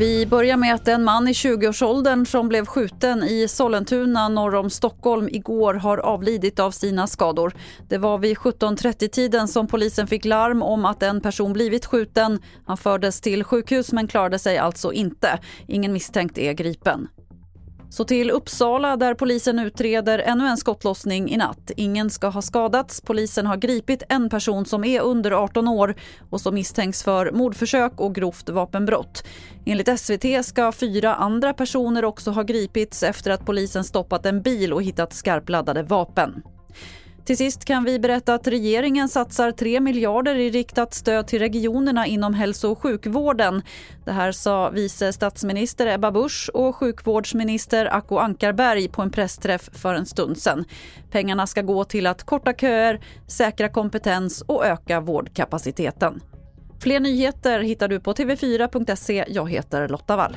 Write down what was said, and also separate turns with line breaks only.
Vi börjar med att en man i 20-årsåldern som blev skjuten i Sollentuna norr om Stockholm igår har avlidit av sina skador. Det var vid 17.30-tiden som polisen fick larm om att en person blivit skjuten. Han fördes till sjukhus men klarade sig alltså inte. Ingen misstänkt är gripen. Så till Uppsala där polisen utreder ännu en skottlossning i natt. Ingen ska ha skadats. Polisen har gripit en person som är under 18 år och som misstänks för mordförsök och grovt vapenbrott. Enligt SVT ska fyra andra personer också ha gripits efter att polisen stoppat en bil och hittat skarpladdade vapen. Till sist kan vi berätta att regeringen satsar 3 miljarder i riktat stöd till regionerna inom hälso och sjukvården. Det här sa vice statsminister Ebba Busch och sjukvårdsminister Acko Ankarberg på en pressträff för en stund sedan. Pengarna ska gå till att korta köer, säkra kompetens och öka vårdkapaciteten. Fler nyheter hittar du på tv4.se. Jag heter Lotta Wall.